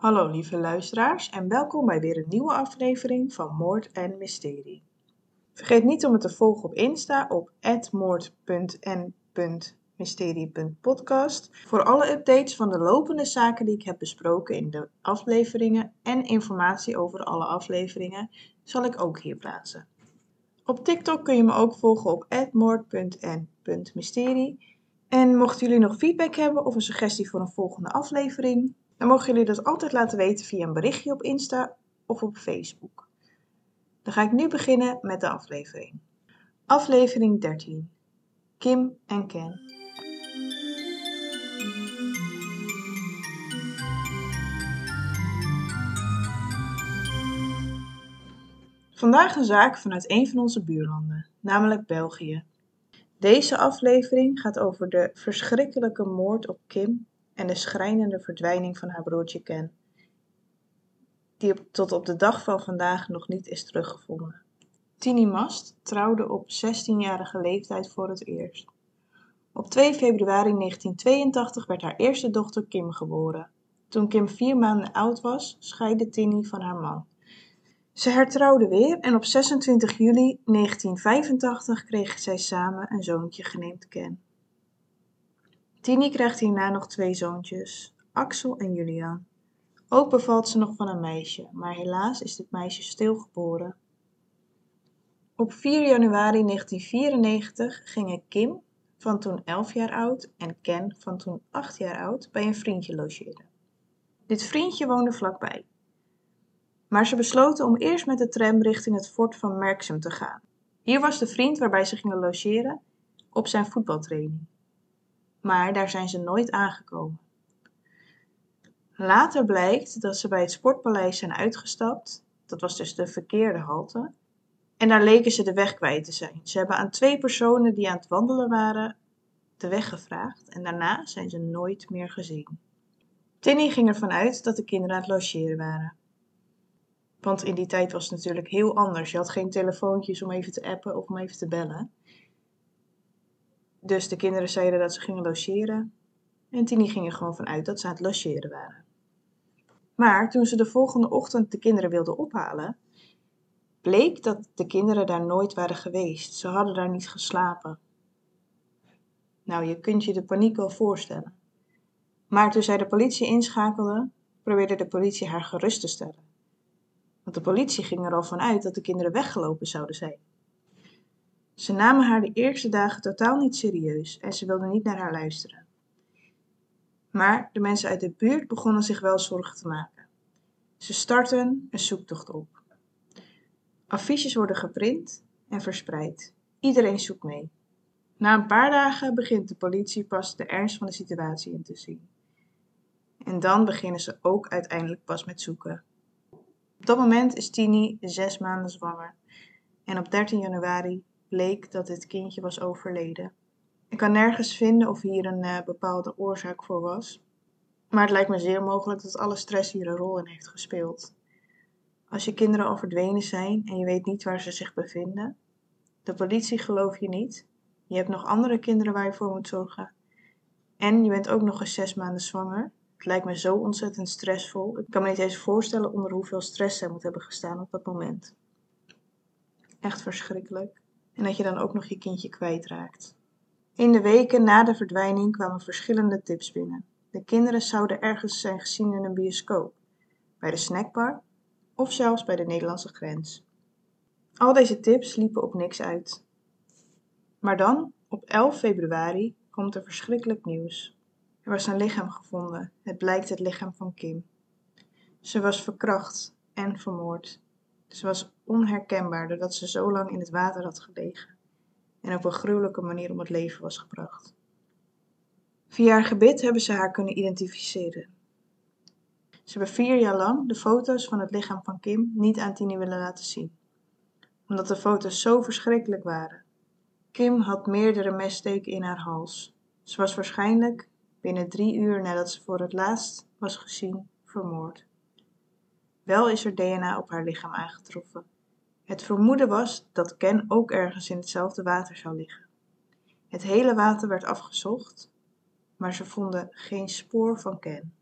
Hallo lieve luisteraars en welkom bij weer een nieuwe aflevering van Moord en Mysterie. Vergeet niet om me te volgen op Insta op moord.n.mysterie.podcast voor alle updates van de lopende zaken die ik heb besproken in de afleveringen en informatie over alle afleveringen zal ik ook hier plaatsen. Op TikTok kun je me ook volgen op moord.n.mysterie. En mochten jullie nog feedback hebben of een suggestie voor een volgende aflevering, dan mogen jullie dat altijd laten weten via een berichtje op Insta of op Facebook. Dan ga ik nu beginnen met de aflevering. Aflevering 13. Kim en Ken. Vandaag een zaak vanuit een van onze buurlanden, namelijk België. Deze aflevering gaat over de verschrikkelijke moord op Kim en de schrijnende verdwijning van haar broertje Ken, die tot op de dag van vandaag nog niet is teruggevonden. Tini Mast trouwde op 16-jarige leeftijd voor het eerst. Op 2 februari 1982 werd haar eerste dochter Kim geboren. Toen Kim vier maanden oud was, scheidde Tini van haar man. Ze hertrouwden weer en op 26 juli 1985 kregen zij samen een zoontje genaamd Ken. Tini krijgt hierna nog twee zoontjes, Axel en Julian. Ook bevalt ze nog van een meisje, maar helaas is dit meisje stilgeboren. Op 4 januari 1994 gingen Kim, van toen 11 jaar oud, en Ken, van toen 8 jaar oud, bij een vriendje logeren. Dit vriendje woonde vlakbij. Maar ze besloten om eerst met de tram richting het fort van Merksem te gaan. Hier was de vriend waarbij ze gingen logeren op zijn voetbaltraining. Maar daar zijn ze nooit aangekomen. Later blijkt dat ze bij het sportpaleis zijn uitgestapt. Dat was dus de verkeerde halte. En daar leken ze de weg kwijt te zijn. Ze hebben aan twee personen die aan het wandelen waren de weg gevraagd en daarna zijn ze nooit meer gezien. Tinny ging ervan uit dat de kinderen aan het logeren waren. Want in die tijd was het natuurlijk heel anders. Je had geen telefoontjes om even te appen of om even te bellen. Dus de kinderen zeiden dat ze gingen logeren. En Tini ging er gewoon vanuit dat ze aan het logeren waren. Maar toen ze de volgende ochtend de kinderen wilden ophalen, bleek dat de kinderen daar nooit waren geweest. Ze hadden daar niet geslapen. Nou, je kunt je de paniek wel voorstellen. Maar toen zij de politie inschakelde, probeerde de politie haar gerust te stellen. Want de politie ging er al van uit dat de kinderen weggelopen zouden zijn. Ze namen haar de eerste dagen totaal niet serieus en ze wilden niet naar haar luisteren. Maar de mensen uit de buurt begonnen zich wel zorgen te maken. Ze starten een zoektocht op. Affiches worden geprint en verspreid. Iedereen zoekt mee. Na een paar dagen begint de politie pas de ernst van de situatie in te zien. En dan beginnen ze ook uiteindelijk pas met zoeken. Op dat moment is Tini zes maanden zwanger. En op 13 januari bleek dat dit kindje was overleden. Ik kan nergens vinden of hier een uh, bepaalde oorzaak voor was. Maar het lijkt me zeer mogelijk dat alle stress hier een rol in heeft gespeeld. Als je kinderen al verdwenen zijn en je weet niet waar ze zich bevinden, de politie gelooft je niet, je hebt nog andere kinderen waar je voor moet zorgen en je bent ook nog eens zes maanden zwanger. Het lijkt me zo ontzettend stressvol. Ik kan me niet eens voorstellen onder hoeveel stress zij moet hebben gestaan op dat moment. Echt verschrikkelijk. En dat je dan ook nog je kindje kwijtraakt. In de weken na de verdwijning kwamen verschillende tips binnen. De kinderen zouden ergens zijn gezien in een bioscoop, bij de snackbar of zelfs bij de Nederlandse grens. Al deze tips liepen op niks uit. Maar dan, op 11 februari, komt er verschrikkelijk nieuws. Er was een lichaam gevonden. Het blijkt het lichaam van Kim. Ze was verkracht en vermoord. Ze was onherkenbaar doordat ze zo lang in het water had gelegen en op een gruwelijke manier om het leven was gebracht. Via haar gebit hebben ze haar kunnen identificeren. Ze hebben vier jaar lang de foto's van het lichaam van Kim niet aan Tini willen laten zien, omdat de foto's zo verschrikkelijk waren. Kim had meerdere messteken in haar hals. Ze was waarschijnlijk binnen drie uur nadat ze voor het laatst was gezien vermoord. Wel is er DNA op haar lichaam aangetroffen. Het vermoeden was dat Ken ook ergens in hetzelfde water zou liggen. Het hele water werd afgezocht, maar ze vonden geen spoor van Ken.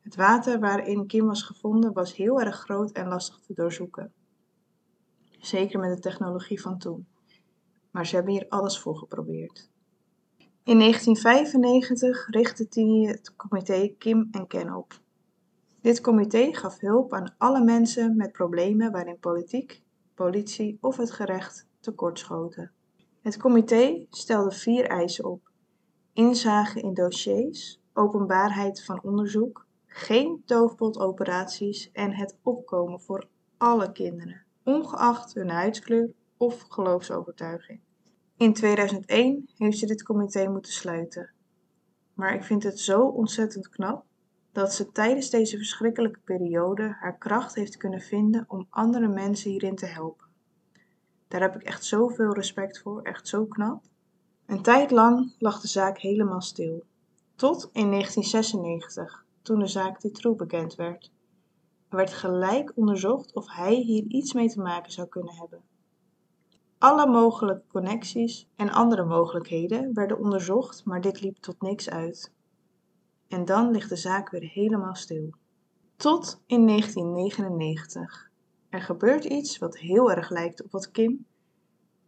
Het water waarin Kim was gevonden was heel erg groot en lastig te doorzoeken. Zeker met de technologie van toen. Maar ze hebben hier alles voor geprobeerd. In 1995 richtte Tini het comité Kim en Ken op. Dit comité gaf hulp aan alle mensen met problemen waarin politiek, politie of het gerecht tekortschoten. Het comité stelde vier eisen op: inzage in dossiers, openbaarheid van onderzoek, geen doofpotoperaties en het opkomen voor alle kinderen, ongeacht hun huidskleur of geloofsovertuiging. In 2001 heeft ze dit comité moeten sluiten. Maar ik vind het zo ontzettend knap dat ze tijdens deze verschrikkelijke periode haar kracht heeft kunnen vinden om andere mensen hierin te helpen. Daar heb ik echt zoveel respect voor, echt zo knap. Een tijd lang lag de zaak helemaal stil. Tot in 1996, toen de zaak Dutroux bekend werd. Er werd gelijk onderzocht of hij hier iets mee te maken zou kunnen hebben. Alle mogelijke connecties en andere mogelijkheden werden onderzocht, maar dit liep tot niks uit. En dan ligt de zaak weer helemaal stil. Tot in 1999. Er gebeurt iets wat heel erg lijkt op wat Kim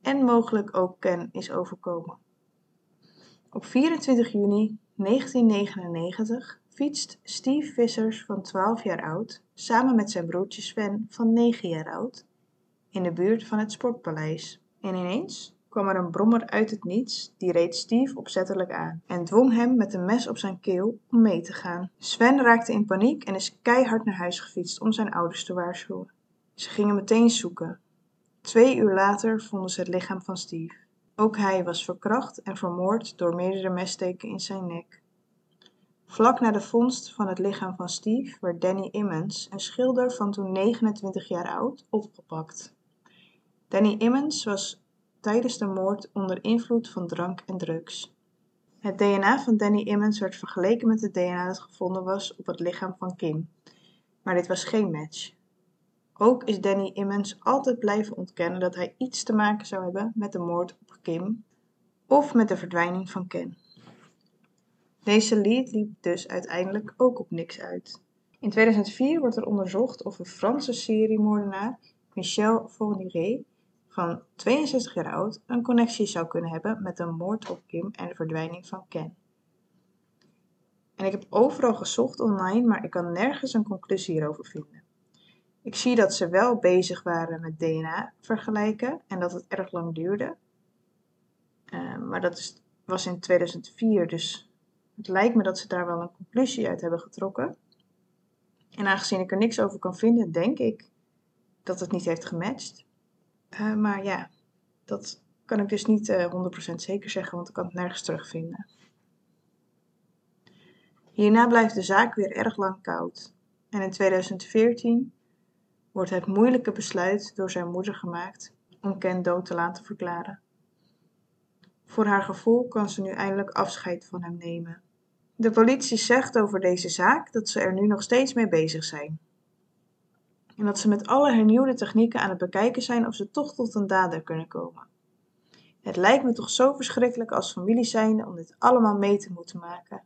en mogelijk ook Ken is overkomen. Op 24 juni 1999 fietst Steve Vissers van 12 jaar oud samen met zijn broertje Sven van 9 jaar oud in de buurt van het Sportpaleis. En ineens kwam er een brommer uit het niets, die reed Steve opzettelijk aan en dwong hem met een mes op zijn keel om mee te gaan. Sven raakte in paniek en is keihard naar huis gefietst om zijn ouders te waarschuwen. Ze gingen meteen zoeken. Twee uur later vonden ze het lichaam van Steve. Ook hij was verkracht en vermoord door meerdere messteken in zijn nek. Vlak na de vondst van het lichaam van Steve werd Danny Immens, een schilder van toen 29 jaar oud, opgepakt. Danny Immens was tijdens de moord onder invloed van drank en drugs. Het DNA van Danny Immens werd vergeleken met het DNA dat gevonden was op het lichaam van Kim, maar dit was geen match. Ook is Danny Immens altijd blijven ontkennen dat hij iets te maken zou hebben met de moord op Kim of met de verdwijning van Ken. Deze lead liep dus uiteindelijk ook op niks uit. In 2004 wordt er onderzocht of een Franse seriemoordenaar, Michel Fourniret, van 62 jaar oud, een connectie zou kunnen hebben met de moord op Kim en de verdwijning van Ken. En ik heb overal gezocht online, maar ik kan nergens een conclusie hierover vinden. Ik zie dat ze wel bezig waren met DNA vergelijken en dat het erg lang duurde. Uh, maar dat is, was in 2004, dus het lijkt me dat ze daar wel een conclusie uit hebben getrokken. En aangezien ik er niks over kan vinden, denk ik dat het niet heeft gematcht. Uh, maar ja, dat kan ik dus niet uh, eh, 100% zeker zeggen, want ik kan het nergens terugvinden. Hierna blijft de zaak weer erg lang koud. En in 2014 wordt het moeilijke besluit door zijn moeder gemaakt om Ken dood te laten verklaren. Voor haar gevoel kan ze nu eindelijk afscheid van hem nemen. De politie zegt over deze zaak dat ze er nu nog steeds mee bezig zijn. En dat ze met alle hernieuwde technieken aan het bekijken zijn of ze toch tot een dader kunnen komen. Het lijkt me toch zo verschrikkelijk als familie zijnde om dit allemaal mee te moeten maken.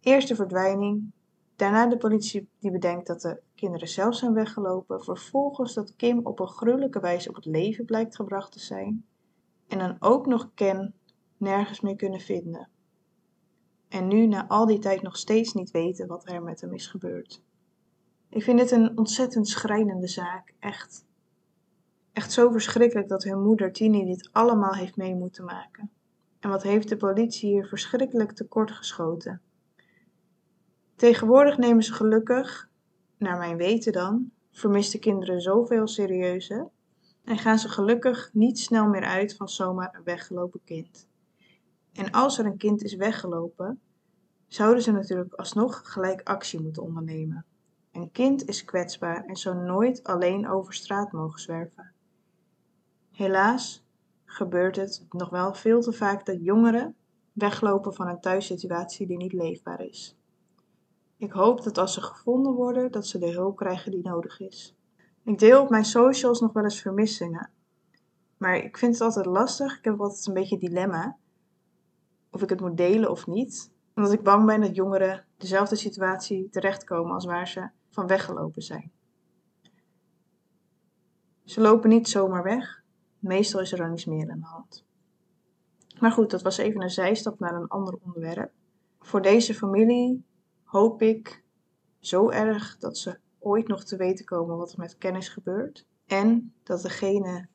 Eerst de verdwijning, Daarna de politie die bedenkt dat de kinderen zelf zijn weggelopen. Vervolgens dat Kim op een gruwelijke wijze op het leven blijkt gebracht te zijn. En dan ook nog Ken nergens meer kunnen vinden. En nu na al die tijd nog steeds niet weten wat er met hem is gebeurd. Ik vind dit een ontzettend schrijnende zaak. Echt. Echt zo verschrikkelijk dat hun moeder Tini dit allemaal heeft mee moeten maken. En wat heeft de politie hier verschrikkelijk tekort geschoten. Tegenwoordig nemen ze gelukkig, naar mijn weten dan, vermiste kinderen zoveel serieuzer en gaan ze gelukkig niet snel meer uit van zomaar een weggelopen kind. En als er een kind is weggelopen, zouden ze natuurlijk alsnog gelijk actie moeten ondernemen. Een kind is kwetsbaar en zou nooit alleen over straat mogen zwerven. Helaas gebeurt het nog wel veel te vaak dat jongeren weglopen van een thuissituatie die niet leefbaar is. Ik hoop dat als ze gevonden worden, dat ze de hulp krijgen die nodig is. Ik deel op mijn socials nog wel eens vermissingen. Maar ik vind het altijd lastig. Ik heb altijd een beetje dilemma. Of ik het moet delen of niet. Omdat ik bang ben dat jongeren dezelfde situatie terechtkomen als waar ze van weggelopen zijn. Ze lopen niet zomaar weg. Meestal is er dan iets meer aan de hand. Maar goed, dat was even een zijstap naar een ander onderwerp. Voor deze familie hoop ik zo erg dat ze ooit nog te weten komen wat er met kennis gebeurt. En dat degene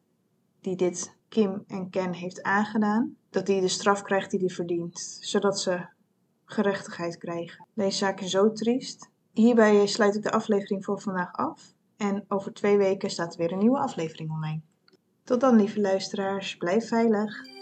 die dit Kim en Ken heeft aangedaan, dat die de straf krijgt die hij verdient. Zodat ze gerechtigheid krijgen. Deze zaak is zo triest. Hierbij sluit ik de aflevering voor vandaag af. En over twee weken staat er weer een nieuwe aflevering online. Tot dan, lieve luisteraars. Blijf veilig.